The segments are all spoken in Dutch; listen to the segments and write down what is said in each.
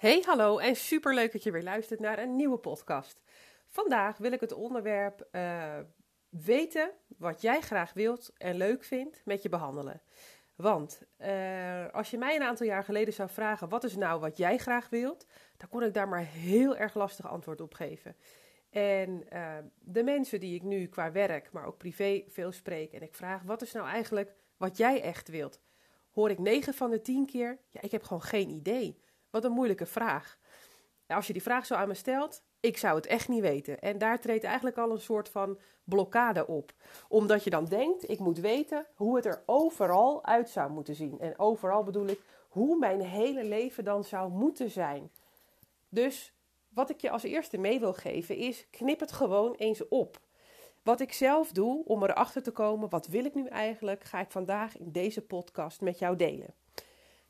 Hey, hallo en super leuk dat je weer luistert naar een nieuwe podcast. Vandaag wil ik het onderwerp uh, weten wat jij graag wilt en leuk vindt met je behandelen. Want uh, als je mij een aantal jaar geleden zou vragen wat is nou wat jij graag wilt, dan kon ik daar maar heel erg lastig antwoord op geven. En uh, de mensen die ik nu qua werk, maar ook privé veel spreek en ik vraag wat is nou eigenlijk wat jij echt wilt, hoor ik 9 van de 10 keer, ja ik heb gewoon geen idee. Wat een moeilijke vraag. Als je die vraag zo aan me stelt, ik zou het echt niet weten. En daar treedt eigenlijk al een soort van blokkade op. Omdat je dan denkt, ik moet weten hoe het er overal uit zou moeten zien. En overal bedoel ik hoe mijn hele leven dan zou moeten zijn. Dus wat ik je als eerste mee wil geven is, knip het gewoon eens op. Wat ik zelf doe om erachter te komen, wat wil ik nu eigenlijk, ga ik vandaag in deze podcast met jou delen.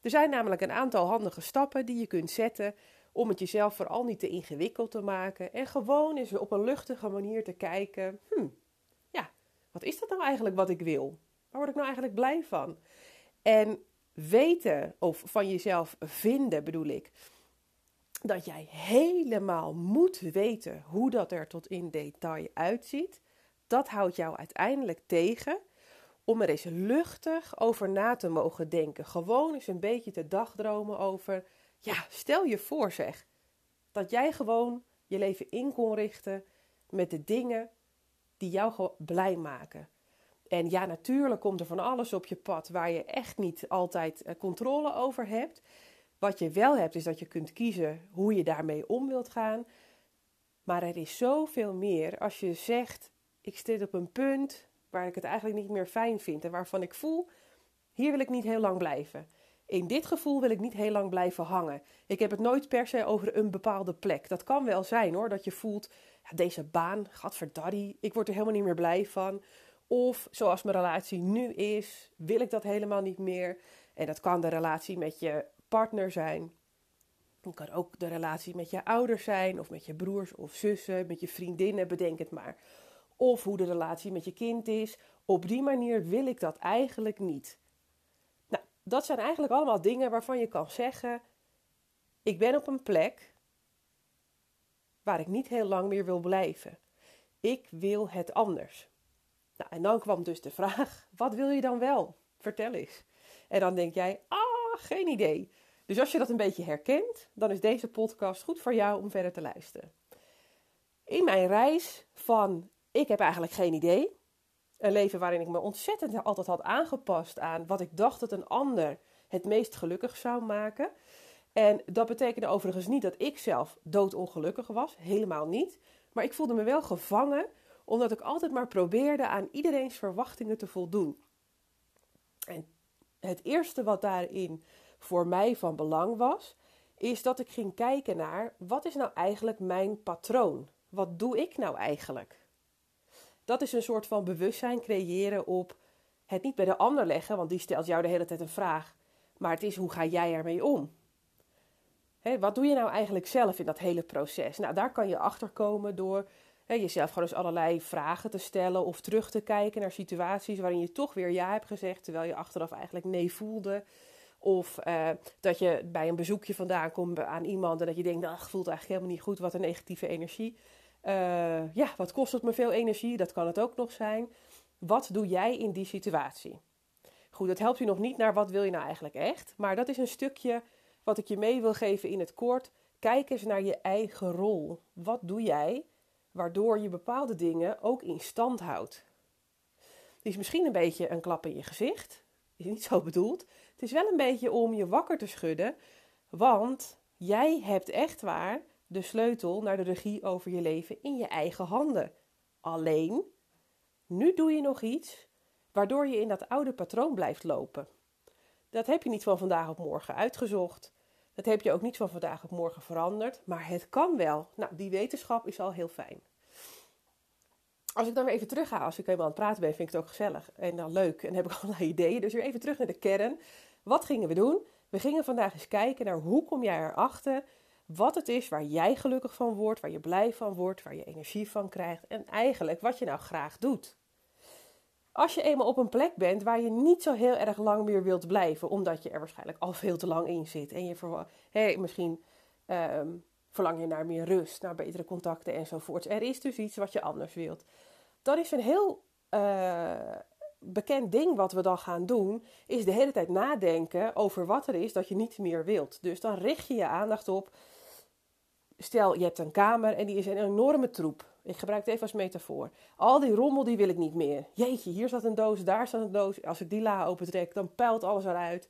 Er zijn namelijk een aantal handige stappen die je kunt zetten om het jezelf vooral niet te ingewikkeld te maken en gewoon eens op een luchtige manier te kijken: hmm, ja, wat is dat nou eigenlijk wat ik wil? Waar word ik nou eigenlijk blij van? En weten of van jezelf vinden bedoel ik dat jij helemaal moet weten hoe dat er tot in detail uitziet. Dat houdt jou uiteindelijk tegen om er eens luchtig over na te mogen denken. Gewoon eens een beetje te dagdromen over. Ja, stel je voor zeg. Dat jij gewoon je leven in kon richten met de dingen die jou blij maken. En ja, natuurlijk komt er van alles op je pad waar je echt niet altijd eh, controle over hebt. Wat je wel hebt, is dat je kunt kiezen hoe je daarmee om wilt gaan. Maar er is zoveel meer als je zegt: Ik zit op een punt waar ik het eigenlijk niet meer fijn vind en waarvan ik voel, hier wil ik niet heel lang blijven. In dit gevoel wil ik niet heel lang blijven hangen. Ik heb het nooit per se over een bepaalde plek. Dat kan wel zijn hoor, dat je voelt, ja, deze baan, gadverdarrie, ik word er helemaal niet meer blij van. Of zoals mijn relatie nu is, wil ik dat helemaal niet meer. En dat kan de relatie met je partner zijn. Het kan ook de relatie met je ouders zijn, of met je broers of zussen, met je vriendinnen, bedenk het maar of hoe de relatie met je kind is. Op die manier wil ik dat eigenlijk niet. Nou, dat zijn eigenlijk allemaal dingen waarvan je kan zeggen: ik ben op een plek waar ik niet heel lang meer wil blijven. Ik wil het anders. Nou, en dan kwam dus de vraag: wat wil je dan wel? Vertel eens. En dan denk jij: ah, geen idee. Dus als je dat een beetje herkent, dan is deze podcast goed voor jou om verder te luisteren. In mijn reis van ik heb eigenlijk geen idee. Een leven waarin ik me ontzettend altijd had aangepast aan wat ik dacht dat een ander het meest gelukkig zou maken. En dat betekende overigens niet dat ik zelf doodongelukkig was, helemaal niet. Maar ik voelde me wel gevangen, omdat ik altijd maar probeerde aan iedereen's verwachtingen te voldoen. En het eerste wat daarin voor mij van belang was, is dat ik ging kijken naar wat is nou eigenlijk mijn patroon? Wat doe ik nou eigenlijk? Dat is een soort van bewustzijn creëren op het niet bij de ander leggen, want die stelt jou de hele tijd een vraag. Maar het is hoe ga jij ermee om? wat doe je nou eigenlijk zelf in dat hele proces? Nou, daar kan je achter komen door jezelf gewoon eens allerlei vragen te stellen of terug te kijken naar situaties waarin je toch weer ja hebt gezegd, terwijl je achteraf eigenlijk nee voelde. Of uh, dat je bij een bezoekje vandaan komt aan iemand en dat je denkt, ach, voelt eigenlijk helemaal niet goed, wat een negatieve energie. Uh, ja, wat kost het me veel energie? Dat kan het ook nog zijn. Wat doe jij in die situatie? Goed, dat helpt je nog niet naar wat wil je nou eigenlijk echt. Maar dat is een stukje wat ik je mee wil geven in het kort. Kijk eens naar je eigen rol. Wat doe jij waardoor je bepaalde dingen ook in stand houdt? Het is misschien een beetje een klap in je gezicht. Is niet zo bedoeld. Het is wel een beetje om je wakker te schudden. Want jij hebt echt waar de sleutel naar de regie over je leven in je eigen handen. Alleen, nu doe je nog iets waardoor je in dat oude patroon blijft lopen. Dat heb je niet van vandaag op morgen uitgezocht. Dat heb je ook niet van vandaag op morgen veranderd, maar het kan wel. Nou, die wetenschap is al heel fijn. Als ik dan weer even terug ga, als ik helemaal aan het praten ben, vind ik het ook gezellig en dan leuk en heb ik allerlei ideeën. Dus weer even terug naar de kern. Wat gingen we doen? We gingen vandaag eens kijken naar hoe kom jij erachter wat het is waar jij gelukkig van wordt, waar je blij van wordt, waar je energie van krijgt en eigenlijk wat je nou graag doet. Als je eenmaal op een plek bent waar je niet zo heel erg lang meer wilt blijven, omdat je er waarschijnlijk al veel te lang in zit en je hey, misschien Ehm, verlang je naar meer rust, naar betere contacten enzovoorts. Er is dus iets wat je anders wilt. Dan is een heel uh, bekend ding wat we dan gaan doen, is de hele tijd nadenken over wat er is dat je niet meer wilt. Dus dan richt je je aandacht op. Stel, je hebt een kamer en die is een enorme troep. Ik gebruik het even als metafoor. Al die rommel, die wil ik niet meer. Jeetje, hier staat een doos, daar staat een doos. Als ik die la opentrek, dan puilt alles eruit.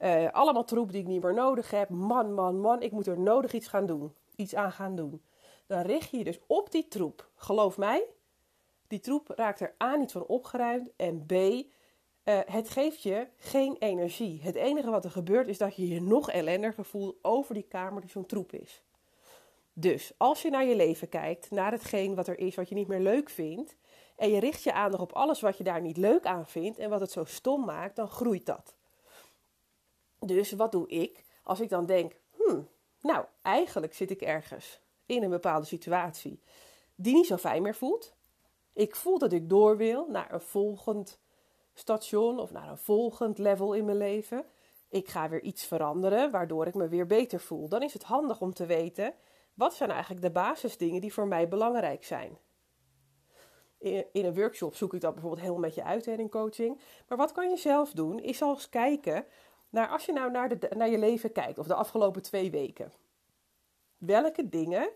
Uh, allemaal troep die ik niet meer nodig heb. Man, man, man, ik moet er nodig iets gaan doen. Iets aan gaan doen. Dan richt je je dus op die troep. Geloof mij, die troep raakt er A niet van opgeruimd en B, uh, het geeft je geen energie. Het enige wat er gebeurt is dat je je nog ellendiger voelt over die kamer die zo'n troep is. Dus als je naar je leven kijkt, naar hetgeen wat er is wat je niet meer leuk vindt, en je richt je aandacht op alles wat je daar niet leuk aan vindt en wat het zo stom maakt, dan groeit dat. Dus wat doe ik als ik dan denk, hmm, nou, eigenlijk zit ik ergens in een bepaalde situatie die niet zo fijn meer voelt. Ik voel dat ik door wil naar een volgend station of naar een volgend level in mijn leven. Ik ga weer iets veranderen waardoor ik me weer beter voel. Dan is het handig om te weten wat zijn eigenlijk de basisdingen die voor mij belangrijk zijn. In, een workshop zoek ik dat bijvoorbeeld helemaal met je uit in coaching. Maar wat kan je zelf doen? Is al eens kijken naar als je nou naar, de, naar je leven kijkt of de afgelopen twee weken. Welke dingen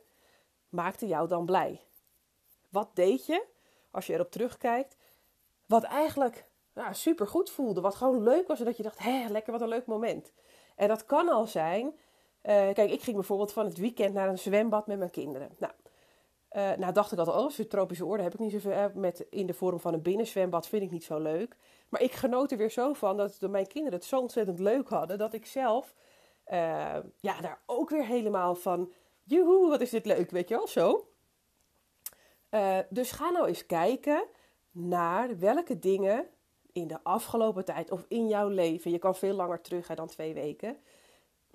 maakten jou dan blij? Wat deed je als je erop terugkijkt, wat eigenlijk nou, super goed voelde. Wat gewoon leuk was. En dat je dacht, hé, lekker, wat een leuk moment. En dat kan al zijn. Uh, kijk, ik ging bijvoorbeeld van het weekend naar een zwembad met mijn kinderen. Nou, uh, nou dacht ik altijd, oh, zo'n tropische orde heb ik niet zoveel. Uh, met, in de vorm van een binnenzwembad vind ik niet zo leuk. Maar ik genoot er weer zo van dat mijn kinderen het zo ontzettend leuk hadden. Dat ik zelf ja, daar ook weer helemaal van, joehoe, wat is dit leuk, weet je wel, zo. Dus ga nou eens kijken naar welke dingen in de afgelopen tijd of in jouw leven, je kan veel langer terug hè, dan twee weken,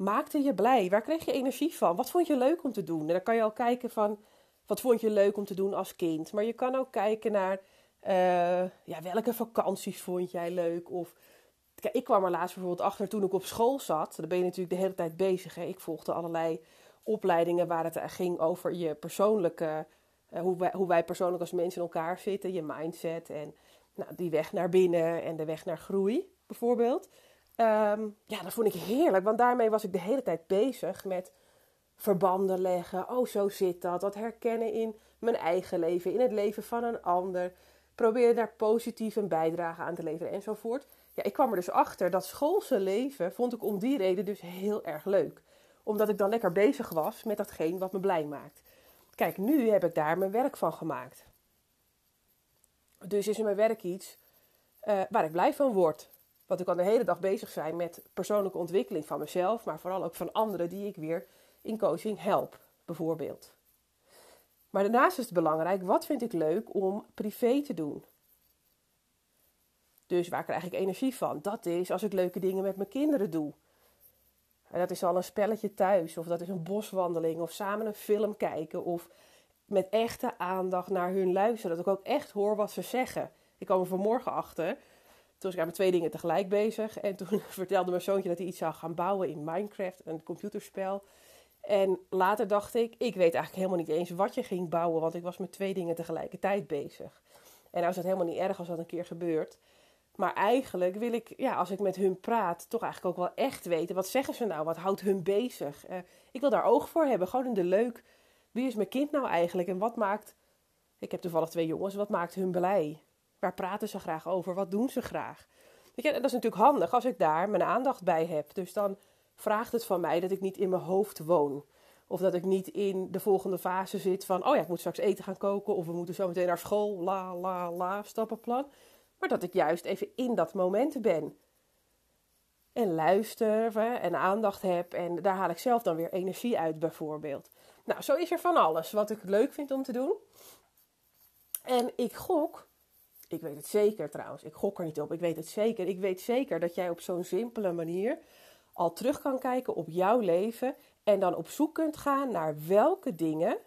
maakte je blij? Waar kreeg je energie van? Wat vond je leuk om te doen? En dan kan je al kijken van, wat vond je leuk om te doen als kind? Maar je kan ook kijken naar, uh, ja, welke vakanties vond jij leuk? Of, kijk, ik kwam er laatst bijvoorbeeld achter toen ik op school zat. Dan ben je natuurlijk de hele tijd bezig. Hè? Ik volgde allerlei opleidingen waar het ging over je persoonlijke eh, hoe, wij, hoe wij persoonlijk als mensen in elkaar zitten, je mindset en nou, die weg naar binnen en de weg naar groei, bijvoorbeeld. Ehm, ja, dat vond ik heerlijk, want daarmee was ik de hele tijd bezig met verbanden leggen. Oh, zo zit dat. Dat herkennen in mijn eigen leven, in het leven van een ander. Probeer daar positief een bijdrage aan te leveren enzovoort. Ja, ik kwam er dus achter dat schoolse leven vond ik om die reden dus heel erg leuk. Omdat ik dan lekker bezig was met datgene wat me blij maakt. Kijk, nu heb ik daar mijn werk van gemaakt. Dus is in mijn werk iets uh, waar ik blij van word. Want ik kan de hele dag bezig zijn met persoonlijke ontwikkeling van mezelf, maar vooral ook van anderen die ik weer in coaching help, bijvoorbeeld. Maar daarnaast is het belangrijk, wat vind ik leuk om privé te doen? Dus waar krijg ik energie van? Dat is als ik leuke dingen met mijn kinderen doe. En dat is al een spelletje thuis, of dat is een boswandeling, of samen een film kijken, of met echte aandacht naar hun luisteren. Dat ik ook echt hoor wat ze zeggen. Ik kwam er vanmorgen achter. Toen was ik met twee dingen tegelijk bezig. En toen vertelde mijn zoontje dat hij iets zou gaan bouwen in Minecraft, een computerspel. En later dacht ik, ik weet eigenlijk helemaal niet eens wat je ging bouwen, want ik was met twee dingen tegelijkertijd bezig. En nou is het helemaal niet erg als dat een keer gebeurt. Maar eigenlijk wil ik, ja, als ik met hun praat, toch eigenlijk ook wel echt weten. Wat zeggen ze nou? Wat houdt hun bezig? Uh, ik wil daar oog voor hebben. Gewoon in de leuk. Wie is mijn kind nou eigenlijk? En wat maakt. Ik heb toevallig twee jongens. Wat maakt hun blij? Waar praten ze graag over? Wat doen ze graag? Weet je, dat is natuurlijk handig als ik daar mijn aandacht bij heb. Dus dan vraagt het van mij dat ik niet in mijn hoofd woon. Of dat ik niet in de volgende fase zit van: oh ja, ik moet straks eten gaan koken. Of we moeten zo meteen naar school. La, la, la, stappenplan maar dat ik juist even in dat moment ben. En luister en aandacht heb en daar haal ik zelf dan weer energie uit bijvoorbeeld. Nou, zo is er van alles wat ik leuk vind om te doen. En ik gok, ik weet het zeker trouwens, ik gok er niet op, ik weet het zeker. Ik weet zeker dat jij op zo'n simpele manier al terug kan kijken op jouw leven en dan op zoek kunt gaan naar welke dingen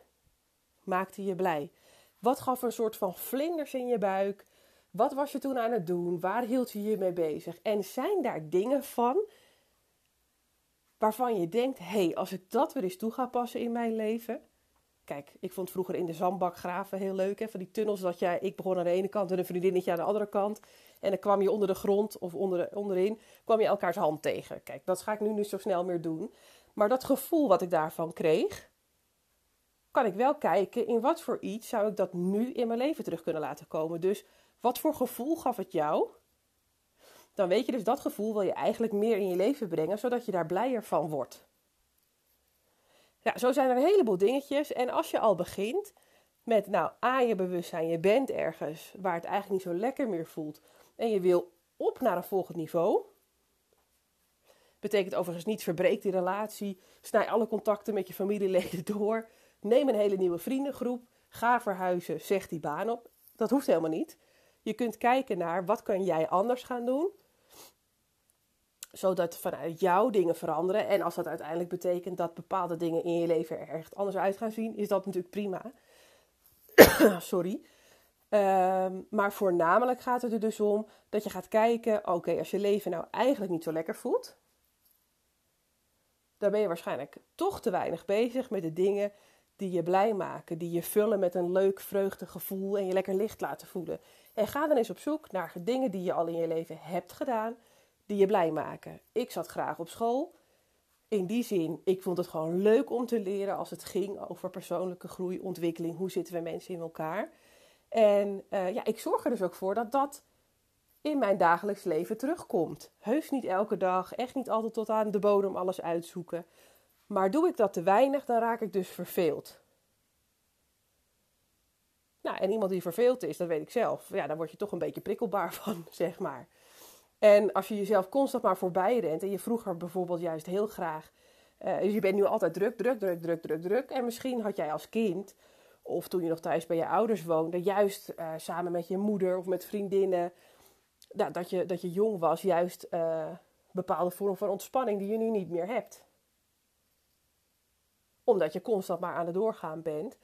maakten je blij. Wat gaf een soort van vlinders in je buik? Wat was je toen aan het doen? Waar hield je je mee bezig? En zijn daar dingen van waarvan je denkt: hé, hey, als ik dat weer eens toe ga passen in mijn leven. Kijk, ik vond vroeger in de zandbak graven heel leuk. Hè? Van die tunnels dat jij, ik begon aan de ene kant en een vriendinnetje aan de andere kant. En dan kwam je onder de grond of onder, onderin, kwam je elkaars hand tegen. Kijk, dat ga ik nu niet zo snel meer doen. Maar dat gevoel wat ik daarvan kreeg, kan ik wel kijken in wat voor iets zou ik dat nu in mijn leven terug kunnen laten komen. Dus wat voor gevoel gaf het jou? Dan weet je dus dat gevoel wil je eigenlijk meer in je leven brengen, zodat je daar blijer van wordt. Ja, zo zijn er een heleboel dingetjes. En als je al begint met, nou, aan je bewustzijn, je bent ergens waar het eigenlijk niet zo lekker meer voelt. En je wil op naar een volgend niveau. Betekent overigens niet verbreek die relatie, snij alle contacten met je familieleden door. Neem een hele nieuwe vriendengroep. Ga verhuizen. Zeg die baan op. Dat hoeft helemaal niet. Je kunt kijken naar wat kan jij anders gaan doen. Zodat vanuit jou dingen veranderen. En als dat uiteindelijk betekent dat bepaalde dingen in je leven er echt anders uit gaan zien, is dat natuurlijk prima. Sorry. Ehm, maar voornamelijk gaat het er dus om dat je gaat kijken: oké, als je leven nou eigenlijk niet zo lekker voelt, dan ben je waarschijnlijk toch te weinig bezig met de dingen die je blij maken, die je vullen met een leuk, vreugdig gevoel en je lekker licht laten voelen. En ga dan eens op zoek naar dingen die je al in je leven hebt gedaan, die je blij maken. Ik zat graag op school. In die zin, ik vond het gewoon leuk om te leren als het ging over persoonlijke groei, ontwikkeling, hoe zitten we mensen in elkaar. En uh, ja, ik zorg er dus ook voor dat dat in mijn dagelijks leven terugkomt. Heus niet elke dag, echt niet altijd tot aan de bodem alles uitzoeken. Maar doe ik dat te weinig, dan raak ik dus verveeld. Nou, en iemand die verveeld is, dat weet ik zelf. Ja, daar word je toch een beetje prikkelbaar van, zeg maar. En als je jezelf constant maar voorbij rent en je vroeger bijvoorbeeld juist heel graag. Uh, dus je bent nu altijd druk, druk, druk, druk, druk, druk. En misschien had jij als kind, of toen je nog thuis bij je ouders woonde, juist uh, samen met je moeder of met vriendinnen, nou, dat, je, dat je jong was, juist uh, bepaalde vorm van ontspanning die je nu niet meer hebt omdat je constant maar aan het doorgaan bent.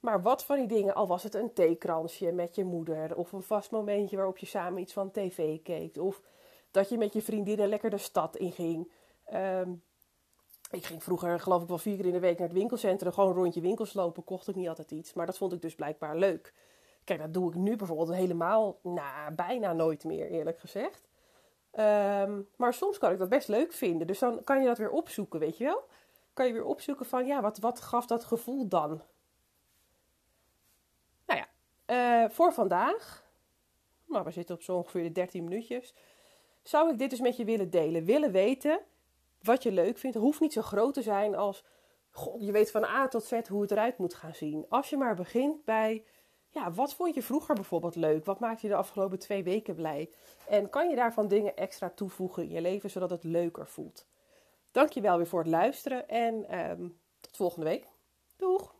Maar wat van die dingen, al was het een theekransje met je moeder, of een vast momentje waarop je samen iets van tv keek, of dat je met je vriendinnen lekker de stad inging. Um, ik ging vroeger, geloof ik, wel vier keer in de week naar het winkelcentrum, gewoon rondje winkels lopen, kocht ik niet altijd iets, maar dat vond ik dus blijkbaar leuk. Kijk, dat doe ik nu bijvoorbeeld helemaal, nou, bijna nooit meer, eerlijk gezegd. Um, maar soms kan ik dat best leuk vinden, dus dan kan je dat weer opzoeken, weet je wel kan je weer opzoeken van ja, wat, wat gaf dat gevoel dan? Nou ja, uh, voor vandaag, maar we zitten op zo ongeveer de 13 minuutjes, zou ik dit dus met je willen delen. Willen weten wat je leuk vindt. Het hoeft niet zo groot te zijn als God, je weet van A tot Z hoe het eruit moet gaan zien. Als je maar begint bij, ja, wat vond je vroeger bijvoorbeeld leuk? Wat maakte je de afgelopen twee weken blij? En kan je daarvan dingen extra toevoegen in je leven zodat het leuker voelt? Dankjewel weer voor het luisteren en um, tot volgende week. Doeg!